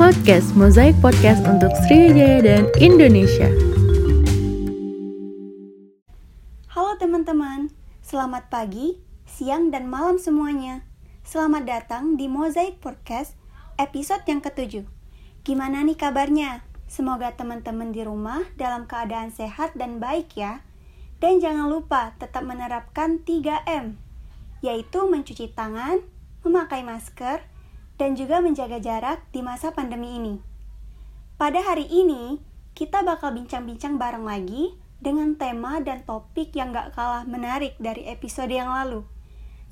podcast Mozaik Podcast untuk Sriwijaya dan Indonesia. Halo teman-teman, selamat pagi, siang, dan malam semuanya. Selamat datang di Mozaik Podcast episode yang ketujuh. Gimana nih kabarnya? Semoga teman-teman di rumah dalam keadaan sehat dan baik ya. Dan jangan lupa tetap menerapkan 3M, yaitu mencuci tangan, memakai masker, dan juga menjaga jarak di masa pandemi ini. Pada hari ini, kita bakal bincang-bincang bareng lagi dengan tema dan topik yang gak kalah menarik dari episode yang lalu.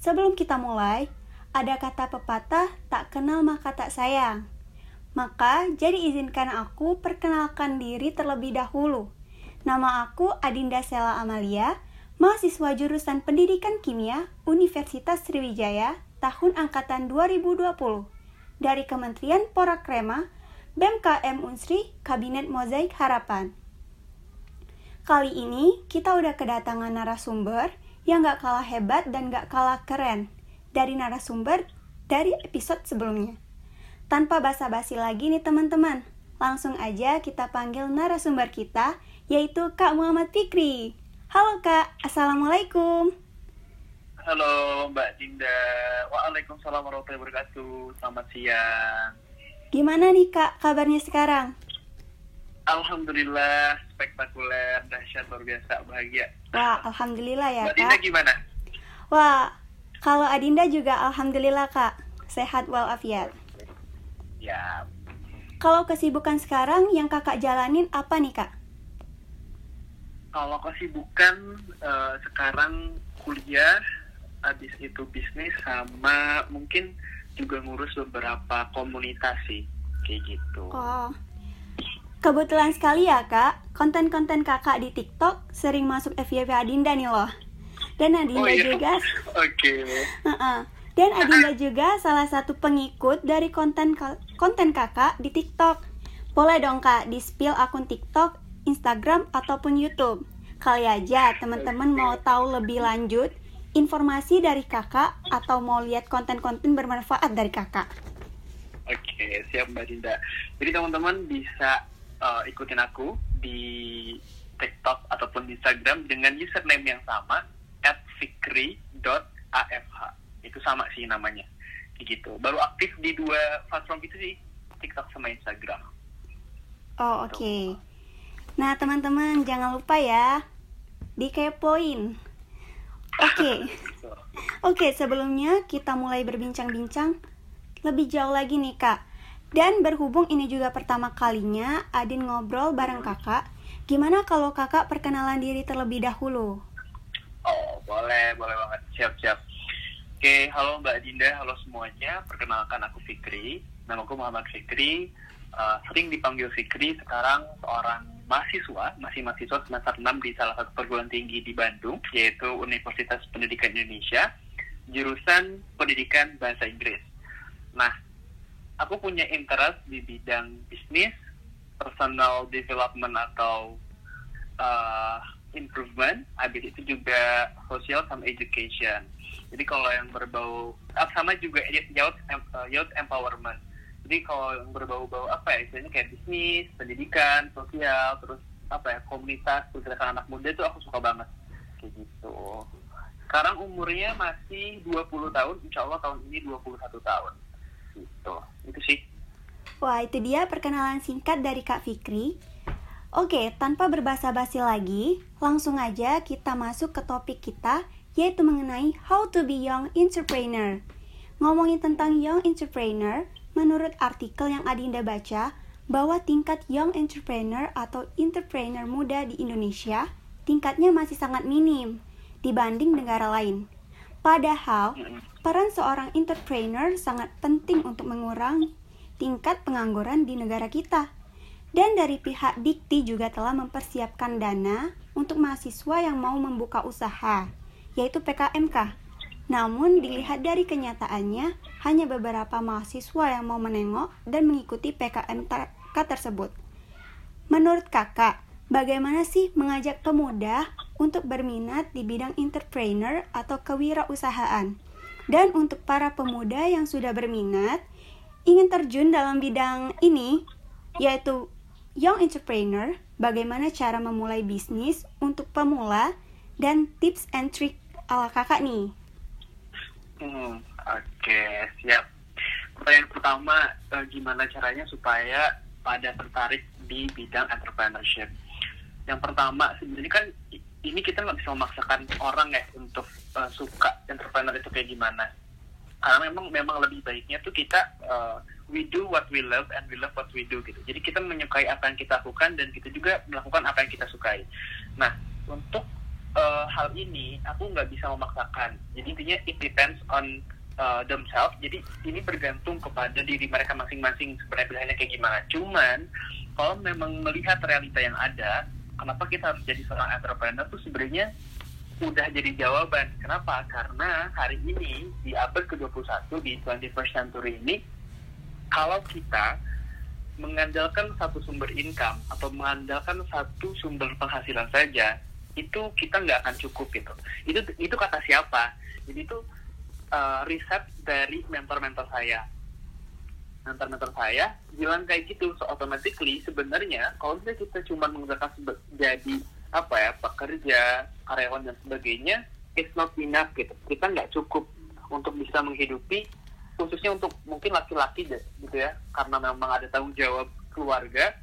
Sebelum kita mulai, ada kata pepatah tak kenal maka tak sayang. Maka, jadi izinkan aku perkenalkan diri terlebih dahulu. Nama aku Adinda Sela Amalia, mahasiswa jurusan Pendidikan Kimia Universitas Sriwijaya tahun angkatan 2020 dari Kementerian Porakrema, BMKM Unsri, Kabinet Mozaik Harapan. Kali ini kita udah kedatangan narasumber yang gak kalah hebat dan gak kalah keren dari narasumber dari episode sebelumnya. Tanpa basa-basi lagi nih teman-teman, langsung aja kita panggil narasumber kita yaitu Kak Muhammad Fikri. Halo Kak, Assalamualaikum. Halo Mbak Dinda. Waalaikumsalam warahmatullahi wabarakatuh. Selamat siang. Gimana nih Kak kabarnya sekarang? Alhamdulillah spektakuler, dahsyat, luar biasa, bahagia. Wah, alhamdulillah ya Mbak Dinda Kak. gimana? Wah, kalau Adinda juga alhamdulillah Kak, sehat walafiat. Ya, Kalau kesibukan sekarang yang Kakak jalanin apa nih Kak? kalau kesibukan eh, sekarang kuliah, habis itu bisnis sama mungkin juga ngurus beberapa komunitas sih, kayak gitu. Oh, kebetulan sekali ya Kak, konten-konten Kakak di TikTok sering masuk FYP Adinda nih loh. Dan Adinda Oh, iya. juga Oke. Heeh. Dan Adinda juga salah satu pengikut dari konten konten kakak di TikTok. Boleh dong kak di spill akun TikTok, Instagram ataupun YouTube. Kali aja teman-teman mau tahu lebih lanjut informasi dari kakak atau mau lihat konten-konten bermanfaat dari kakak. Oke, siap Mbak Dinda. Jadi teman-teman bisa uh, ikutin aku di TikTok ataupun di Instagram dengan username yang sama @fikri.afh. Itu sama sih namanya. Gitu. Baru aktif di dua platform itu sih, TikTok sama Instagram. Oh oke. Nah teman-teman jangan lupa ya dikepoin. Oke. Oke, sebelumnya kita mulai berbincang-bincang lebih jauh lagi nih kak. Dan berhubung ini juga pertama kalinya Adin ngobrol bareng kakak, gimana kalau kakak perkenalan diri terlebih dahulu? Oh, boleh, boleh banget. Siap-siap. Oke, halo Mbak Dinda, halo semuanya. Perkenalkan aku Fikri. Nama aku Muhammad Fikri. Uh, sering dipanggil Fikri, sekarang seorang mahasiswa, masih mahasiswa semester 6 di salah satu perguruan tinggi di Bandung, yaitu Universitas Pendidikan Indonesia, jurusan Pendidikan Bahasa Inggris. Nah, aku punya interest di bidang bisnis, personal development atau uh, improvement, habis itu juga social sama education. Jadi kalau yang berbau sama juga youth, uh, youth empowerment. Jadi kalau yang berbau-bau apa ya, istilahnya kayak bisnis, pendidikan, sosial, terus apa ya, komunitas, pergerakan anak muda itu aku suka banget. Kayak gitu. Sekarang umurnya masih 20 tahun, insya Allah tahun ini 21 tahun. Gitu. Itu sih. Wah, itu dia perkenalan singkat dari Kak Fikri. Oke, tanpa berbasa-basi lagi, langsung aja kita masuk ke topik kita, yaitu mengenai how to be young entrepreneur. Ngomongin tentang young entrepreneur, menurut artikel yang Adinda baca, bahwa tingkat young entrepreneur atau entrepreneur muda di Indonesia tingkatnya masih sangat minim dibanding negara lain. Padahal, peran seorang entrepreneur sangat penting untuk mengurangi tingkat pengangguran di negara kita. Dan dari pihak Dikti juga telah mempersiapkan dana untuk mahasiswa yang mau membuka usaha, yaitu PKMK. Namun dilihat dari kenyataannya, hanya beberapa mahasiswa yang mau menengok dan mengikuti PKMK tersebut. Menurut kakak, bagaimana sih mengajak pemuda untuk berminat di bidang entrepreneur atau kewirausahaan? Dan untuk para pemuda yang sudah berminat, ingin terjun dalam bidang ini, yaitu Young Entrepreneur, bagaimana cara memulai bisnis untuk pemula, dan tips and trick ala kakak nih. Hmm, oke, siap. Pertanyaan pertama, eh, gimana caranya supaya pada tertarik di bidang entrepreneurship? Yang pertama, sebenarnya kan ini kita nggak bisa memaksakan orang ya untuk uh, suka entrepreneur itu kayak gimana. Karena memang memang lebih baiknya tuh kita uh, we do what we love and we love what we do gitu. Jadi kita menyukai apa yang kita lakukan dan kita juga melakukan apa yang kita sukai. Nah, untuk uh, hal ini aku nggak bisa memaksakan. Jadi intinya it depends on uh, themselves. Jadi ini bergantung kepada diri mereka masing-masing sebenarnya pilihannya kayak gimana. Cuman kalau memang melihat realita yang ada, kenapa kita harus jadi seorang entrepreneur tuh sebenarnya udah jadi jawaban. Kenapa? Karena hari ini di abad ke-21 di 21st century ini kalau kita mengandalkan satu sumber income atau mengandalkan satu sumber penghasilan saja itu kita nggak akan cukup gitu. Itu itu kata siapa? Jadi itu uh, riset dari mentor-mentor saya. Mentor-mentor saya bilang kayak gitu, so automatically sebenarnya kalau kita cuma menggunakan jadi apa ya pekerja karyawan dan sebagainya it's not enough gitu. Kita nggak cukup untuk bisa menghidupi khususnya untuk mungkin laki-laki gitu ya. Karena memang ada tanggung jawab keluarga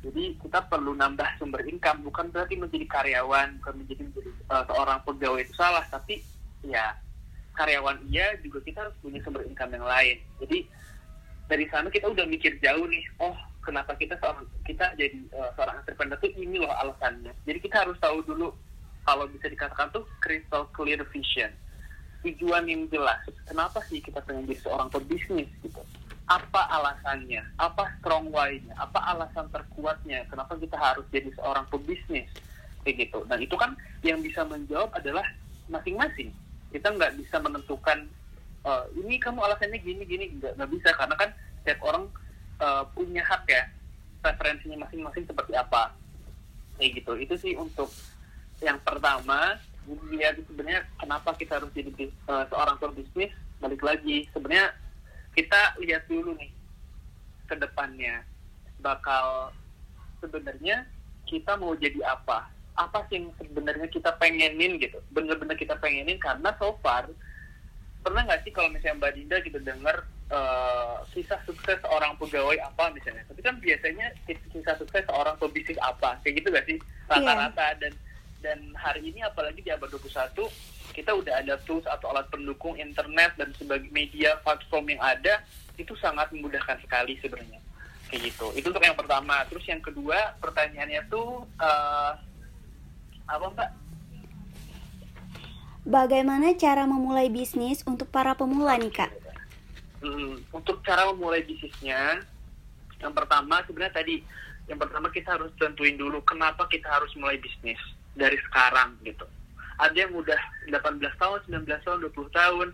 jadi kita perlu nambah sumber income. Bukan berarti menjadi karyawan bukan menjadi, menjadi uh, seorang pegawai itu salah tapi ya karyawan iya juga kita harus punya sumber income yang lain jadi dari sana kita udah mikir jauh nih oh kenapa kita seorang kita jadi uh, seorang entrepreneur tuh ini loh alasannya. Jadi kita harus tahu dulu kalau bisa dikatakan tuh crystal clear vision. Tujuan yang jelas. Kenapa sih kita pengen jadi seorang pebisnis gitu? Apa alasannya? Apa strong why-nya? Apa alasan terkuatnya? Kenapa kita harus jadi seorang pebisnis? Kayak gitu. Dan itu kan yang bisa menjawab adalah masing-masing. Kita nggak bisa menentukan uh, ini kamu alasannya gini gini. Nggak nggak bisa. Karena kan setiap orang uh, punya hak ya preferensinya masing-masing seperti apa. Kayak gitu. Itu sih untuk yang pertama lihat sebenarnya kenapa kita harus jadi uh, seorang pebisnis balik lagi sebenarnya kita lihat dulu nih ke depannya bakal sebenarnya kita mau jadi apa apa sih yang sebenarnya kita pengenin gitu? Bener-bener kita pengenin karena so far pernah nggak sih kalau misalnya Mbak Dinda gitu dengar uh, kisah sukses seorang pegawai apa misalnya? Tapi kan biasanya kisah sukses seorang pebisnis apa? Kayak gitu gak sih? Rata-rata yeah. dan dan hari ini apalagi di abad 21 kita udah ada tools atau alat pendukung internet dan sebagai media platform yang ada itu sangat memudahkan sekali sebenarnya. Kayak gitu. Itu untuk yang pertama. Terus yang kedua pertanyaannya tuh uh, apa mbak Bagaimana cara memulai bisnis untuk para pemula nih kak? Hmm, untuk cara memulai bisnisnya, yang pertama sebenarnya tadi, yang pertama kita harus tentuin dulu kenapa kita harus mulai bisnis dari sekarang gitu. Ada yang udah 18 tahun, 19 tahun, 20 tahun,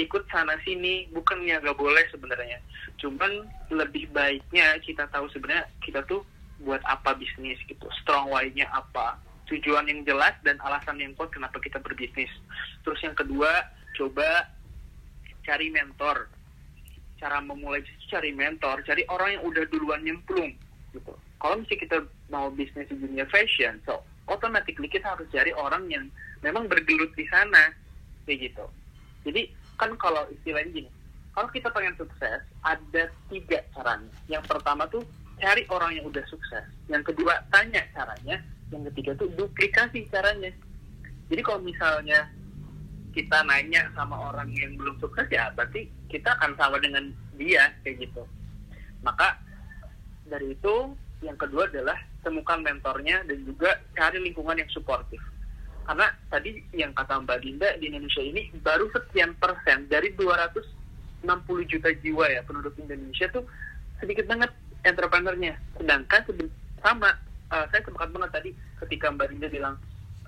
ikut sana sini, bukannya gak boleh sebenarnya. Cuman lebih baiknya kita tahu sebenarnya kita tuh buat apa bisnis gitu, strong why-nya apa, tujuan yang jelas dan alasan yang kuat kenapa kita berbisnis. Terus yang kedua, coba cari mentor. Cara memulai cari mentor, cari orang yang udah duluan nyemplung gitu. Kalau misalnya kita mau bisnis di dunia fashion, so automatically kita harus cari orang yang memang bergelut di sana kayak gitu. Jadi kan kalau istilahnya gini, kalau kita pengen sukses ada tiga caranya. Yang pertama tuh cari orang yang udah sukses. Yang kedua tanya caranya yang ketiga tuh duplikasi caranya. Jadi kalau misalnya kita nanya sama orang yang belum sukses ya berarti kita akan sama dengan dia kayak gitu. Maka dari itu yang kedua adalah temukan mentornya dan juga cari lingkungan yang suportif. Karena tadi yang kata Mbak Dinda di Indonesia ini baru sekian persen dari 260 juta jiwa ya penduduk Indonesia tuh sedikit banget entrepreneurnya. Sedangkan sama uh, saya sepakat banget tadi ketika Mbak Dinda bilang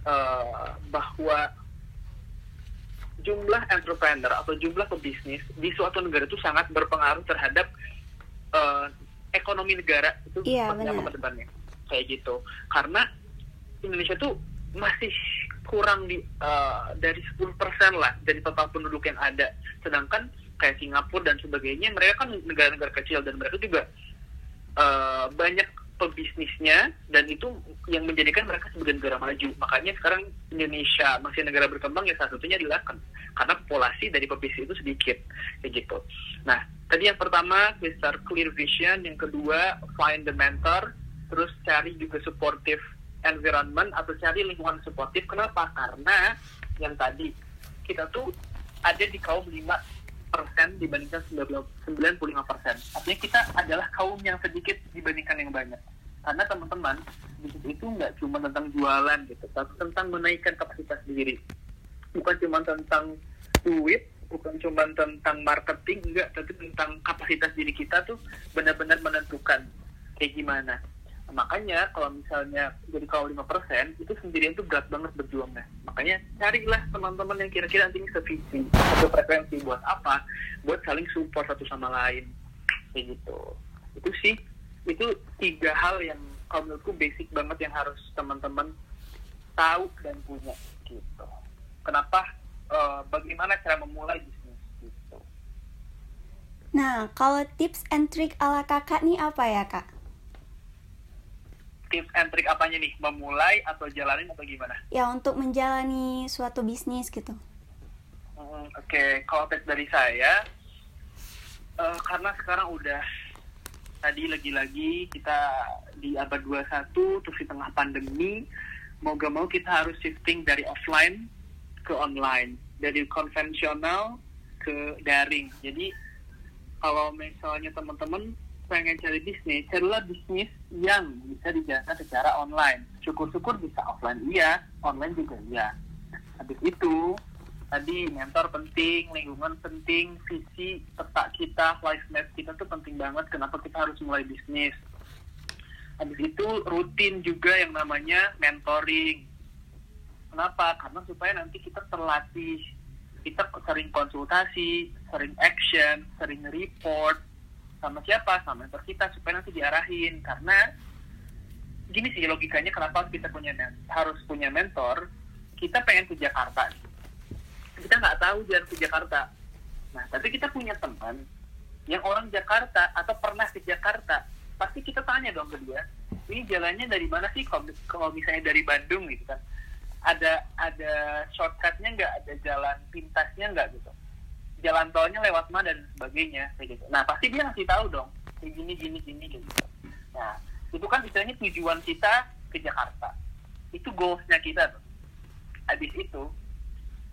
uh, bahwa jumlah entrepreneur atau jumlah pebisnis di suatu negara itu sangat berpengaruh terhadap uh, ekonomi negara itu iya, apa ke depannya kayak gitu. Karena Indonesia tuh masih kurang di uh, dari 10% lah dari total penduduk yang ada. Sedangkan kayak Singapura dan sebagainya mereka kan negara-negara kecil dan mereka juga uh, banyak pebisnisnya dan itu yang menjadikan mereka sebagai negara maju. Makanya sekarang Indonesia masih negara berkembang ya salah satunya adalah karena populasi dari pebisnis itu sedikit kayak gitu. Nah tadi yang pertama besar clear vision yang kedua find the mentor terus cari juga supportive environment atau cari lingkungan supportive. Kenapa? Karena yang tadi kita tuh ada di kaum 5 persen dibandingkan 95 persen. Artinya kita adalah kaum yang sedikit dibandingkan yang banyak. Karena teman-teman, bisnis itu nggak cuma tentang jualan gitu, tapi tentang menaikkan kapasitas diri. Bukan cuma tentang duit, bukan cuma tentang marketing, enggak, tapi tentang kapasitas diri kita tuh benar-benar menentukan kayak gimana makanya kalau misalnya jadi kalau 5% itu sendirian tuh berat banget berjuangnya. Makanya carilah teman-teman yang kira-kira nanti sevisi atau frekuensi buat apa? Buat saling support satu sama lain. Kayak gitu. Itu sih itu tiga hal yang kalau menurutku basic banget yang harus teman-teman tahu dan punya gitu. Kenapa uh, bagaimana cara memulai bisnis gitu. Nah kalau tips and trick ala kakak nih apa ya kak tips and trick apanya nih? Memulai atau jalanin atau gimana? Ya untuk menjalani suatu bisnis gitu. Hmm, Oke, okay. kalau tips dari saya, uh, karena sekarang udah tadi lagi-lagi kita di abad 21 terus di tengah pandemi, mau gak mau kita harus shifting dari offline ke online, dari konvensional ke daring. Jadi kalau misalnya teman-teman pengen cari bisnis, carilah bisnis yang bisa dijalankan secara online. Syukur-syukur bisa offline iya, online juga iya. Habis itu, tadi mentor penting, lingkungan penting, visi peta kita, life map kita tuh penting banget. Kenapa kita harus mulai bisnis? Habis itu rutin juga yang namanya mentoring. Kenapa? Karena supaya nanti kita terlatih, kita sering konsultasi, sering action, sering report, sama siapa sama mentor kita supaya nanti diarahin. Karena gini sih logikanya kenapa kita punya harus punya mentor. Kita pengen ke Jakarta. Kita nggak tahu jalan ke Jakarta. Nah tapi kita punya teman yang orang Jakarta atau pernah ke Jakarta. Pasti kita tanya dong ke dia ini jalannya dari mana sih? Kalau, misalnya dari Bandung gitu kan. Ada ada shortcutnya nggak? Ada jalan pintasnya nggak gitu jalan tolnya lewat mana dan sebagainya gitu. Nah pasti dia ngasih tahu dong kayak gini gini gini kayak gitu. Nah itu kan istilahnya tujuan kita ke Jakarta. Itu goalsnya kita tuh. Habis itu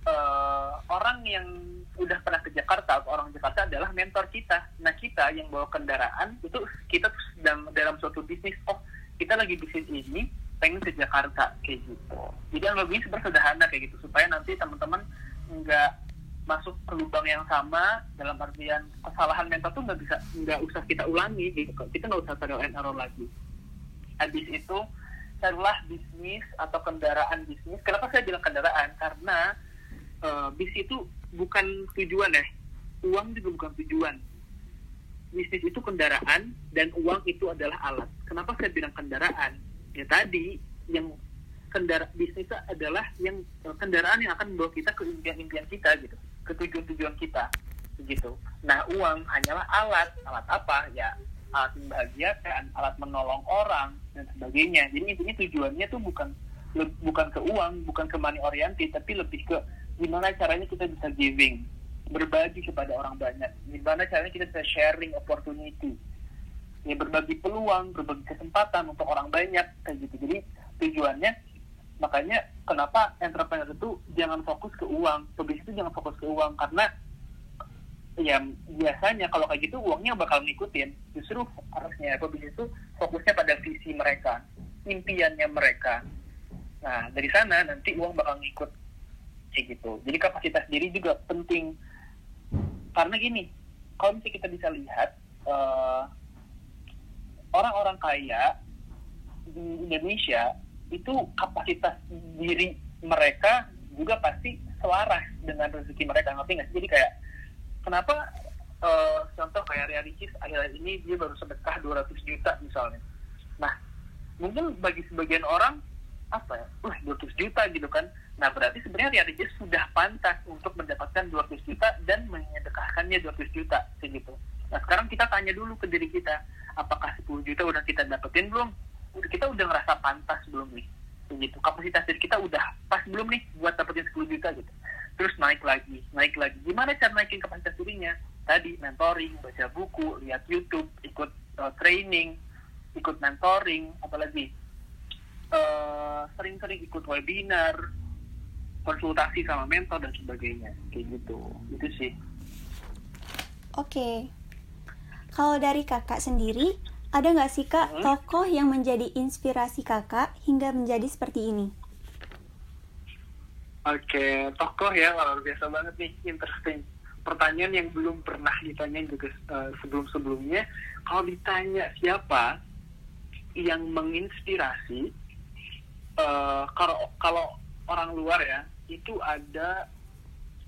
uh, orang yang udah pernah ke Jakarta atau orang Jakarta adalah mentor kita. Nah kita yang bawa kendaraan itu kita sedang dalam suatu bisnis. Oh kita lagi bisnis ini pengen ke Jakarta kayak gitu. Jadi yang lebih sederhana kayak gitu supaya nanti teman-teman nggak masuk ke lubang yang sama dalam artian kesalahan mental tuh nggak bisa nggak usah kita ulangi gitu kita nggak usah trial and error lagi. Habis itu carilah bisnis atau kendaraan bisnis. Kenapa saya bilang kendaraan? Karena uh, bis itu bukan tujuan ya. Uang juga bukan tujuan. Bisnis itu kendaraan dan uang itu adalah alat. Kenapa saya bilang kendaraan? Ya tadi yang kendara bisnis adalah yang kendaraan yang akan membawa kita ke impian-impian kita gitu ke tujuan-tujuan kita begitu. Nah uang hanyalah alat, alat apa ya? Alat membahagiakan, alat menolong orang dan sebagainya. Jadi intinya tujuannya tuh bukan bukan ke uang, bukan ke money oriented, tapi lebih ke gimana caranya kita bisa giving, berbagi kepada orang banyak. Gimana caranya kita bisa sharing opportunity, ya berbagi peluang, berbagi kesempatan untuk orang banyak kayak gitu. Jadi tujuannya makanya kenapa entrepreneur itu jangan fokus ke uang? Pebisnis itu jangan fokus ke uang karena ya biasanya kalau kayak gitu uangnya bakal ngikutin. Justru harusnya pebisnis itu fokusnya pada visi mereka impiannya mereka. Nah dari sana nanti uang bakal ngikut. Kayak gitu. Jadi kapasitas diri juga penting. Karena gini kalau misalnya kita bisa lihat uh, orang-orang kaya di Indonesia itu kapasitas diri mereka juga pasti selaras dengan rezeki mereka ngerti nggak jadi kayak kenapa uh, contoh kayak Ria Ricis akhir ini dia baru sedekah 200 juta misalnya nah mungkin bagi sebagian orang apa ya wah 200 juta gitu kan Nah berarti sebenarnya Riyad Mahrez sudah pantas untuk mendapatkan 200 juta dan menyedekahkannya 200 juta kayak gitu. Nah sekarang kita tanya dulu ke diri kita, apakah 10 juta udah kita dapetin belum? Kita udah ngerasa pantas belum nih? Gitu. Kapasitas diri kita udah pas belum nih buat dapetin 10 juta gitu. Terus naik lagi, naik lagi. Gimana cara naikin kapasitas dirinya? Tadi mentoring, baca buku, lihat YouTube, ikut uh, training, ikut mentoring, apalagi uh, sering-sering ikut webinar, konsultasi sama mentor dan sebagainya, kayak gitu. Itu sih. Oke. Kalau dari kakak sendiri, ada nggak sih kak Hmm? tokoh yang menjadi inspirasi kakak hingga menjadi seperti ini? Oke, tokoh ya luar biasa banget nih, interesting. Pertanyaan yang belum pernah ditanyain juga eh, sebelum-sebelumnya. Kalau ditanya siapa yang menginspirasi, eh, kalau kalau orang luar ya itu ada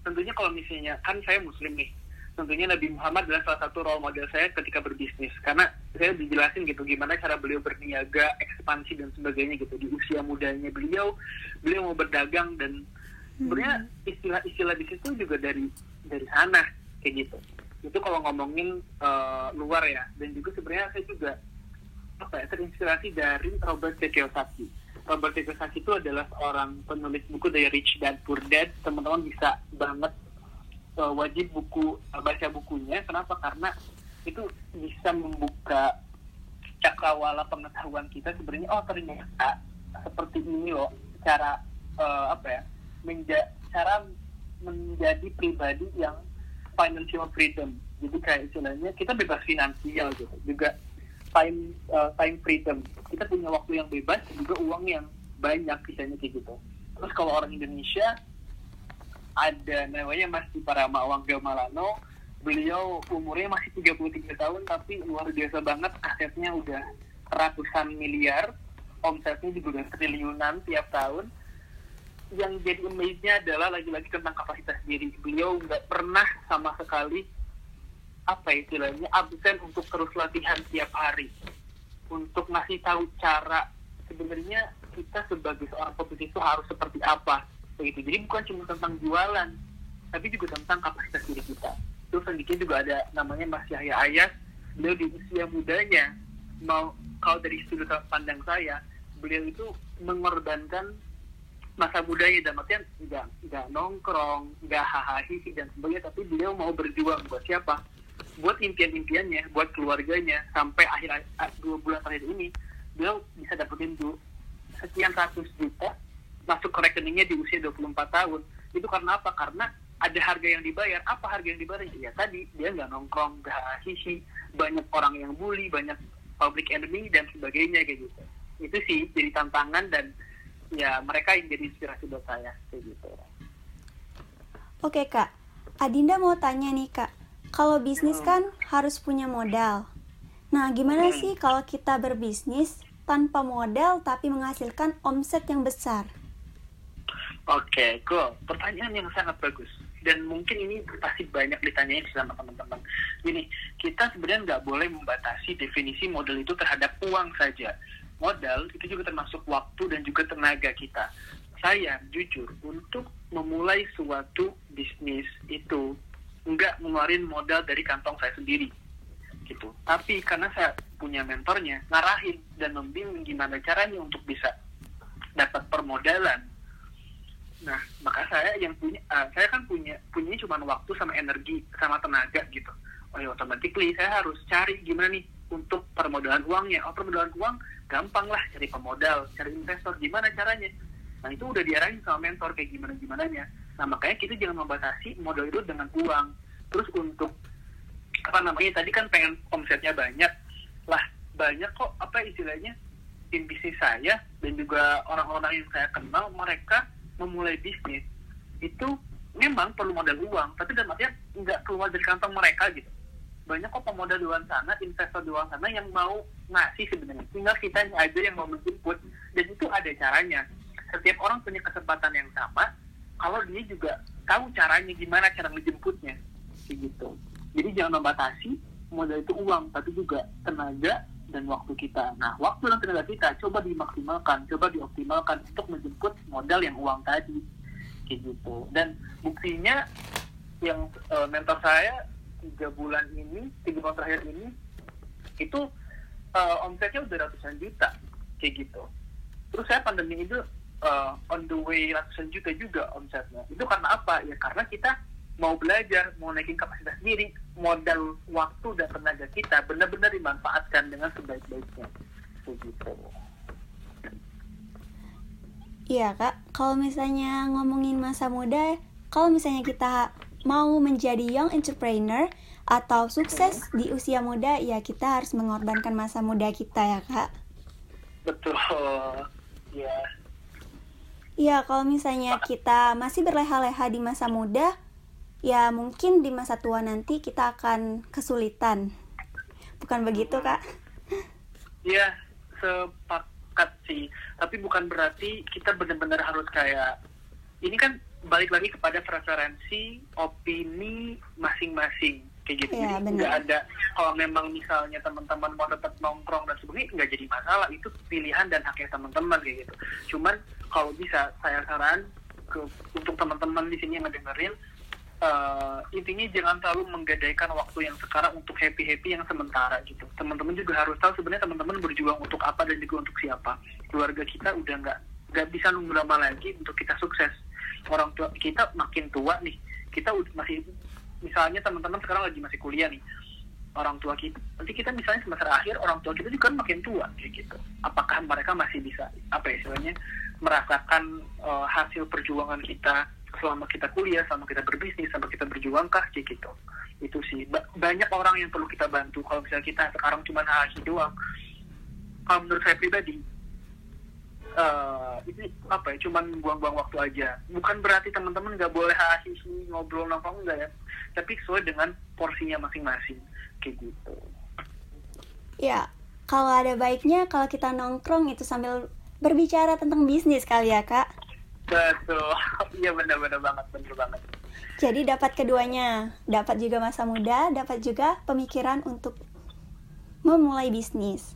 tentunya kalau misalnya kan saya muslim nih tentunya Nabi Muhammad adalah salah satu role model saya ketika berbisnis karena saya dijelasin gitu gimana cara beliau berniaga ekspansi dan sebagainya gitu di usia mudanya beliau beliau mau berdagang dan sebenarnya istilah-istilah bisnis itu juga dari dari sana kayak gitu itu kalau ngomongin eh, luar ya dan juga sebenarnya saya juga apa ya terinspirasi dari Robert T. Kiyosaki. Robert T. Kiyosaki itu adalah seorang penulis buku dari Rich Dad Poor Dad. Teman-teman bisa banget uh, wajib buku uh, baca bukunya. Kenapa? Karena itu bisa membuka cakrawala pengetahuan kita sebenarnya oh ternyata seperti ini loh cara uh, apa ya menja cara menjadi pribadi yang financial freedom jadi kayak istilahnya kita bebas finansial gitu juga time uh, time freedom kita punya waktu yang bebas juga uang yang banyak misalnya kayak gitu terus kalau orang Indonesia ada namanya Mas Parama Wangga Malano beliau umurnya masih 33 tahun tapi luar biasa banget asetnya udah ratusan miliar. Omsetnya juga udah triliunan tiap tahun. Yang jadi amaze-nya adalah lagi-lagi tentang kapasitas diri. Beliau nggak pernah sama sekali apa ya istilahnya absen untuk terus latihan tiap hari. Untuk ngasih tahu cara sebenarnya kita sebagai seorang pebisnis itu harus seperti apa begitu. Jadi bukan cuma tentang jualan tapi juga tentang kapasitas diri kita. Terus selanjutnya juga ada namanya Mas Yahya Ayas. Beliau di usia mudanya mau kalau dari sudut pandang saya beliau itu mengorbankan masa mudanya. Dan artian nggak nggak nongkrong nggak hahaha dan sebagainya tapi beliau mau berjuang buat siapa? Buat impian-impiannya buat keluarganya. Sampai akhir dua bulan terakhir ini beliau bisa dapetin tuh sekian ratus juta masuk ke rekeningnya di usia 24 tahun. Itu karena apa? Karena ada harga yang dibayar. Apa harga yang dibayar? Ya tadi dia nggak nongkrong nggak sisi banyak orang yang bully banyak public enemy dan sebagainya kayak gitu. Itu sih jadi tantangan dan ya mereka yang jadi inspirasi buat saya kayak gitu. Oke kak, Adinda mau tanya nih kak, kalau bisnis kan harus punya modal. Nah gimana Hmm. sih kalau kita berbisnis tanpa modal tapi menghasilkan omset yang besar? Oke, cool. Pertanyaan yang sangat bagus. Dan mungkin ini pasti banyak ditanyain sama teman-teman. Gini, kita sebenarnya nggak boleh membatasi definisi modal itu terhadap uang saja. Modal itu juga termasuk waktu dan juga tenaga kita. Saya jujur untuk memulai suatu bisnis itu nggak ngeluarin modal dari kantong saya sendiri gitu. Tapi karena saya punya mentornya, ngarahin dan membimbing gimana caranya untuk bisa dapat permodalan Nah, maka saya yang punya, uh, saya kan punya punya cuma waktu sama energi sama tenaga gitu. Oh ya, automatically saya harus cari gimana nih untuk permodalan uangnya. Oh, permodalan uang gampang lah cari pemodal, cari investor. Gimana caranya? Nah, itu udah diarahin sama mentor kayak gimana gimananya. Nah, makanya kita jangan membatasi modal itu dengan uang. Terus untuk apa namanya tadi kan pengen omsetnya banyak lah banyak kok apa istilahnya tim bisnis saya dan juga orang-orang yang saya kenal mereka memulai bisnis itu memang perlu modal uang. Tapi dalam artian nggak keluar dari kantong mereka gitu. Banyak kok pemodal di luar sana investor di luar sana yang mau ngasih sebenarnya. Tinggal kita aja yang mau menjemput. Dan itu ada caranya. Setiap orang punya kesempatan yang sama. Kalau dia juga tahu caranya gimana cara menjemputnya. Gitu. Jadi jangan membatasi modal itu uang tapi juga tenaga dan waktu kita. Nah, waktu dan tenaga kita coba dimaksimalkan, coba dioptimalkan untuk menjemput modal yang uang tadi. kayak gitu. Dan buktinya yang uh, mentor saya tiga bulan ini tiga bulan terakhir ini itu uh, omsetnya udah ratusan juta. Kayak gitu. Terus saya pandemi itu uh, on the way ratusan juta juga omsetnya. Itu karena apa? Ya karena kita mau belajar mau naikin kapasitas diri modal waktu dan tenaga kita benar-benar dimanfaatkan dengan sebaik-baiknya. Kayak gitu Iya kak, kalau misalnya ngomongin masa muda, kalau misalnya kita mau menjadi young entrepreneur atau sukses di usia muda, ya kita harus mengorbankan masa muda kita ya kak. Betul, ya. Iya, kalau misalnya kita masih berleha-leha di masa muda, ya mungkin di masa tua nanti kita akan kesulitan. Bukan begitu kak? Iya, sepak sepakat sih. Tapi bukan berarti kita benar-benar harus kayak ini kan balik lagi kepada preferensi opini masing-masing. Kayak gitu. Ya, jadi nggak ada kalau memang misalnya teman-teman mau tetap nongkrong dan sebagainya nggak jadi masalah. Itu pilihan dan haknya teman-teman kayak gitu. Cuman kalau bisa saya saran ke untuk teman-teman di sini yang ngedengerin uh, intinya jangan terlalu menggadaikan waktu yang sekarang untuk happy happy yang sementara gitu. Teman-teman juga harus tahu sebenarnya teman-teman berjuang untuk apa dan juga untuk siapa. Keluarga kita udah nggak nggak bisa nunggu lama lagi untuk kita sukses. Orang tua kita makin tua nih. Kita masih misalnya teman-teman sekarang lagi masih kuliah nih. Orang tua kita nanti kita misalnya semester akhir orang tua kita juga makin tua kayak gitu. Apakah mereka masih bisa apa ya istilahnya merasakan uh, hasil perjuangan kita selama kita kuliah, selama kita berbisnis, selama kita berjuang kah kayak gitu. Itu sih ba banyak orang yang perlu kita bantu. Kalau misalnya kita sekarang cuma hahi doang, kalau menurut saya pribadi uh, ini apa ya, cuman buang-buang waktu aja. Bukan berarti teman-teman nggak boleh hahi ngobrol nongkrong enggak ya, tapi sesuai dengan porsinya masing-masing kayak gitu. Ya, kalau ada baiknya kalau kita nongkrong itu sambil berbicara tentang bisnis kali ya kak Betul, iya benar-benar banget, benar banget. Jadi dapat keduanya, dapat juga masa muda, dapat juga pemikiran untuk memulai bisnis.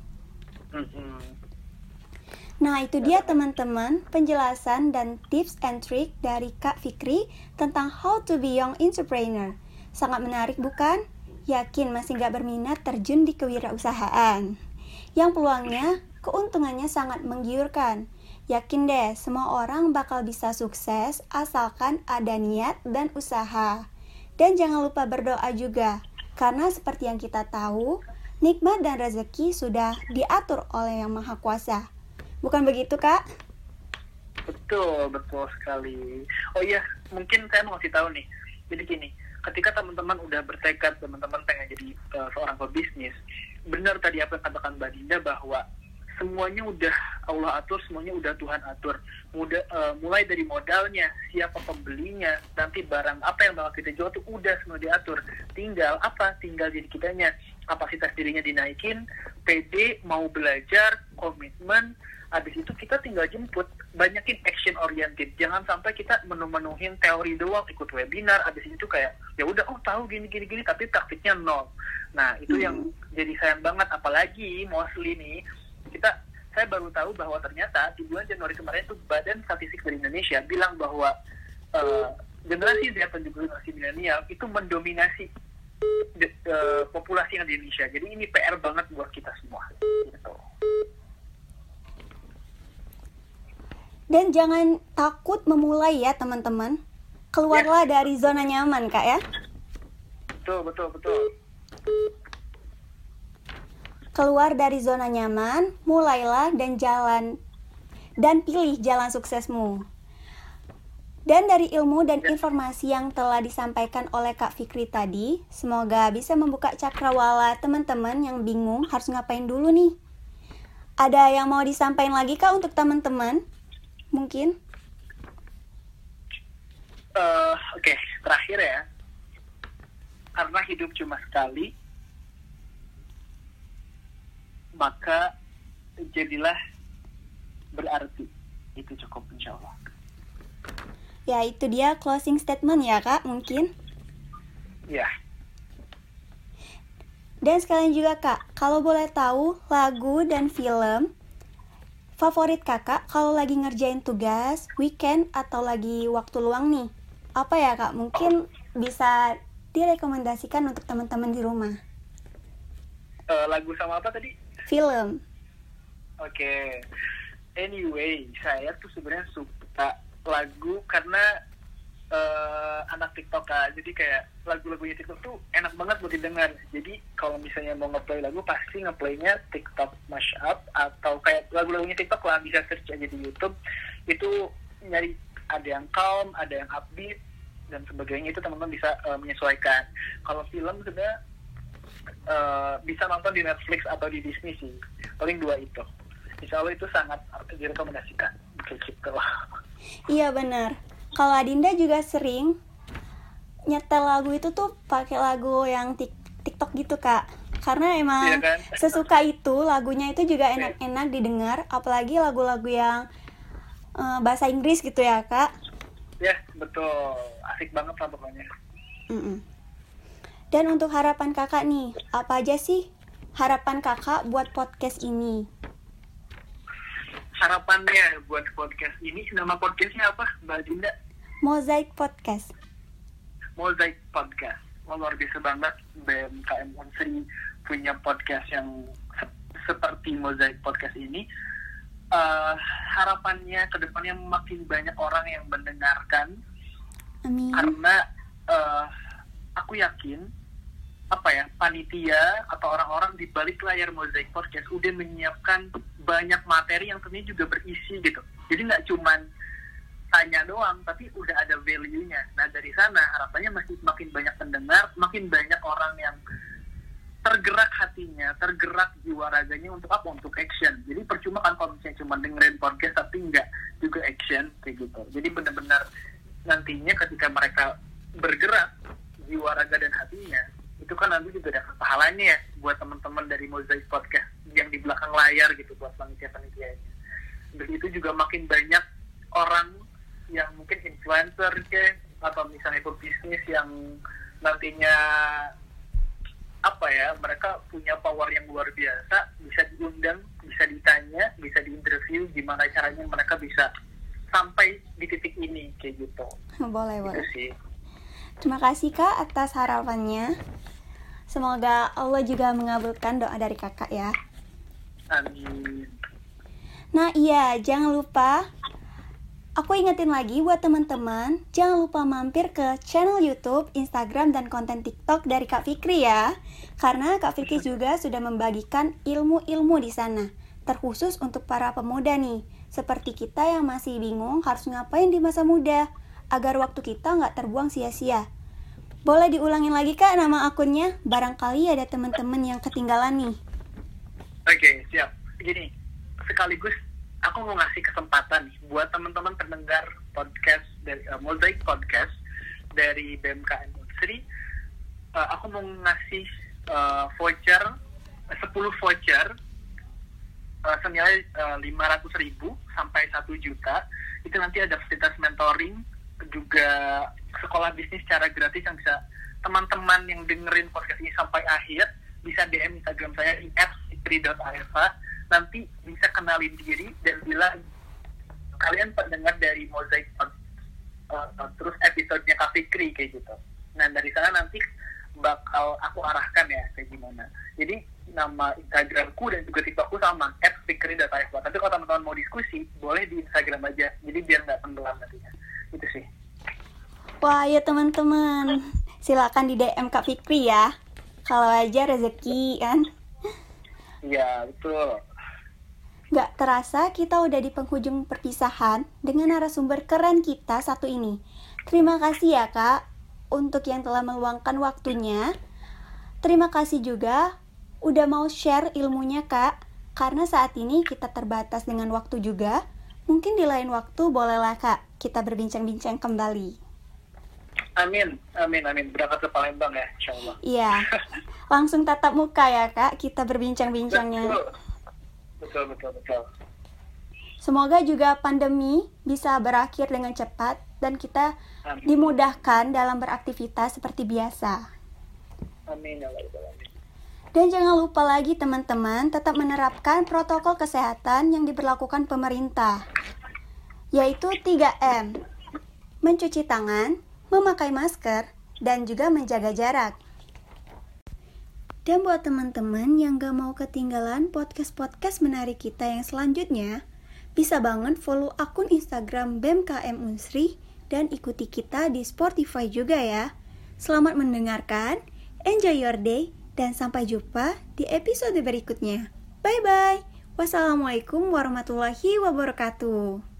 Nah itu dia teman-teman penjelasan dan tips and trick dari Kak Fikri tentang how to be young entrepreneur. Sangat menarik bukan? Yakin masih gak berminat terjun di kewirausahaan. Yang peluangnya, keuntungannya sangat menggiurkan Yakin deh, semua orang bakal bisa sukses asalkan ada niat dan usaha. Dan jangan lupa berdoa juga, karena seperti yang kita tahu, nikmat dan rezeki sudah diatur oleh Yang Maha Kuasa. Bukan begitu, Kak? Betul, betul sekali. Oh iya, mungkin saya mau kasih tahu nih. Jadi gini, ketika teman-teman udah bertekad, teman-teman pengen jadi uh, seorang pebisnis, benar tadi apa yang katakan Mbak Dinda bahwa semuanya udah Allah atur, semuanya udah Tuhan atur. Muda, uh, mulai dari modalnya, siapa pembelinya, nanti barang apa yang bakal kita jual tuh udah semua diatur. Tinggal apa? Tinggal jadi kitanya kapasitas dirinya dinaikin, PD mau belajar, komitmen, habis itu kita tinggal jemput banyakin action oriented jangan sampai kita menu-menuhin teori doang ikut webinar habis itu kayak ya udah oh tahu gini gini gini tapi praktiknya nol nah itu hmm. yang jadi sayang banget apalagi mostly nih kita saya baru tahu bahwa ternyata di bulan Januari kemarin itu Badan Statistik dari Indonesia bilang bahwa uh, generasi Z juga generasi milenial itu mendominasi de, uh, populasi yang di Indonesia. Jadi ini PR banget buat kita semua. Gitu. Dan jangan takut memulai ya teman-teman. Keluarlah ya. dari zona nyaman kak ya. Betul betul betul keluar dari zona nyaman, mulailah dan jalan dan pilih jalan suksesmu. Dan dari ilmu dan informasi yang telah disampaikan oleh Kak Fikri tadi, semoga bisa membuka cakrawala teman-teman yang bingung harus ngapain dulu nih. Ada yang mau disampaikan lagi Kak untuk teman-teman? Mungkin? Uh, Oke, okay. terakhir ya. Karena hidup cuma sekali, maka jadilah berarti itu cukup insya Allah ya itu dia closing statement ya kak mungkin ya dan sekalian juga kak kalau boleh tahu lagu dan film favorit kakak kalau lagi ngerjain tugas, weekend, atau lagi waktu luang nih? Apa ya kak? Mungkin bisa direkomendasikan untuk teman-teman di rumah. Eh, lagu sama apa tadi? Film. Oke. Anyway, saya tuh sebenarnya suka lagu karena eh, anak TikTok kan. Jadi kayak lagu-lagunya TikTok tuh enak banget buat didengar. Jadi kalau misalnya mau ngeplay lagu pasti ngeplaynya TikTok mashup atau kayak lagu-lagunya TikTok lah bisa search aja di YouTube. Itu nyari ada yang calm, ada yang upbeat dan sebagainya itu teman-teman bisa eh, menyesuaikan. Kalau film sebenarnya eh, bisa nonton di Netflix atau di Disney sih. Paling dua itu. Insya Allah itu sangat direkomendasikan. Kayak gitu lah. Iya bener. Kalau Adinda juga sering nyetel lagu itu tuh pakai lagu yang tik TikTok gitu kak. Karena emang Iya kan? sesuka itu lagunya itu juga enak-enak didengar. Apalagi lagu-lagu yang eh, bahasa Inggris gitu ya kak. Ya, betul. Asik banget lah pokoknya. Mm-mm. Dan untuk harapan kakak nih, apa aja sih harapan kakak buat podcast ini? Harapannya buat podcast ini, nama podcastnya apa, Mbak Dinda? Mosaic Podcast. Mosaic Podcast. Wah, luar biasa banget BMKM Unsri punya podcast yang se- seperti Mosaic Podcast ini. Eh, harapannya ke depannya makin banyak orang yang mendengarkan Amin. karena eh, aku yakin apa ya panitia atau orang-orang di balik layar Mosaic Podcast udah menyiapkan banyak materi yang sebenarnya juga berisi gitu jadi nggak cuman tanya doang tapi udah ada value-nya nah dari sana harapannya masih makin banyak pendengar makin banyak orang yang tergerak hatinya, tergerak jiwa raganya untuk apa? Untuk action. Jadi percuma kan kalau misalnya cuma dengerin podcast tapi nggak juga action kayak gitu. Jadi benar-benar nantinya ketika mereka bergerak jiwa raga dan hatinya itu kan nanti juga ada pahalanya ya buat teman-teman dari Mosaic Podcast yang di belakang layar gitu buat panitia-panitianya. Dan itu juga makin banyak orang yang mungkin influencer ke atau misalnya pebisnis yang nantinya apa ya mereka punya power yang luar biasa bisa diundang bisa ditanya bisa diinterview gimana caranya mereka bisa sampai di titik ini kayak gitu Boleh, itu boleh. sih Terima kasih Kak atas harapannya. Semoga Allah juga mengabulkan doa dari Kakak ya. amin Nah iya, jangan lupa Aku ingetin lagi buat teman-teman, jangan lupa mampir ke channel YouTube, Instagram, dan konten TikTok dari Kak Fikri ya. Karena Kak Fikri juga sudah membagikan ilmu-ilmu di sana, terkhusus untuk para pemuda nih, seperti kita yang masih bingung harus ngapain di masa muda, agar waktu kita nggak terbuang sia-sia. Boleh diulangin lagi kak nama akunnya? Barangkali ada teman-teman yang ketinggalan nih. oke siap gini sekaligus aku mau ngasih kesempatan nih buat teman-teman pendengar podcast dari uh, Mosaic Podcast dari BMKM Unsri uh, aku mau ngasih uh, voucher uh, 10 voucher uh, senilai lima ratus ribu sampai satu juta itu nanti ada fasilitas mentoring juga sekolah bisnis secara gratis yang bisa teman-teman yang dengerin podcast ini sampai akhir bisa DM Instagram saya di nanti bisa kenalin diri dan bilang kalian pendengar dari Mosaic uh, terus episodenya Kak Fikri kayak gitu. Nah dari sana nanti bakal aku arahkan ya kayak gimana. Jadi nama Instagramku dan juga TikTokku sama @fikri.areva tapi kalau teman-teman mau diskusi boleh di Instagram aja. Jadi biar nggak tenggelam nantinya. Itu sih Wah ya teman-teman, silakan di DM Kak Fikri ya. Kalau aja rezeki kan. iya betul Gak terasa kita udah di penghujung perpisahan dengan narasumber keren kita satu ini. Terima kasih ya kak untuk yang telah meluangkan waktunya. Terima kasih juga udah mau share ilmunya kak. Karena saat ini kita terbatas dengan waktu juga. Mungkin di lain waktu bolehlah kak kita berbincang-bincang kembali. Amin amin amin berangkat ke Palembang ya insya Allah Iya, langsung tatap muka ya kak kita berbincang-bincangnya. betul betul betul betul Semoga juga pandemi bisa berakhir dengan cepat dan kita Amin. dimudahkan dalam beraktivitas seperti biasa. amin ya Dan jangan lupa lagi teman-teman tetap menerapkan protokol kesehatan yang diberlakukan pemerintah, yaitu 3M. Mencuci tangan, memakai masker, dan juga menjaga jarak. Dan buat teman-teman yang gak mau ketinggalan podcast-podcast menarik kita yang selanjutnya, bisa banget follow akun Instagram BMKM Unsri dan ikuti kita di Spotify juga ya. Selamat mendengarkan, enjoy your day, dan sampai jumpa di episode berikutnya. Bye-bye. Wassalamualaikum warahmatullahi wabarakatuh.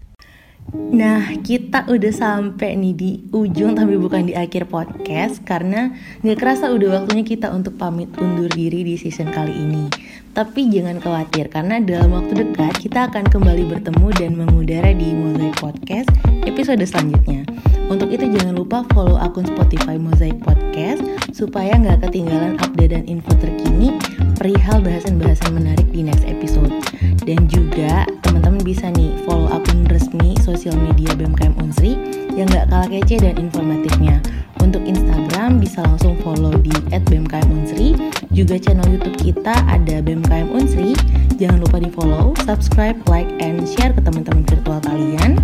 Nah, kita udah sampai nih di ujung tapi bukan di akhir podcast karena nggak kerasa udah waktunya kita untuk pamit undur diri di season kali ini. Tapi jangan khawatir karena dalam waktu dekat kita akan kembali bertemu dan mengudara di Mosaic Podcast episode selanjutnya. Untuk itu jangan lupa follow akun Spotify Mosaic Podcast supaya nggak ketinggalan update dan info terkini perihal bahasan-bahasan menarik di next episode. Dan juga teman-teman bisa nih follow akun resmi sosial media BMKM Unsri yang nggak kalah kece dan informatifnya. Untuk Instagram bisa langsung follow di @bmkmunsri. Juga channel YouTube kita ada BMKM Unsri. Jangan lupa di follow, subscribe, like, and share ke teman-teman virtual kalian.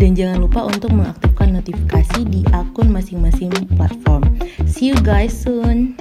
Dan jangan lupa untuk mengaktifkan notifikasi di akun masing-masing platform. See you guys soon.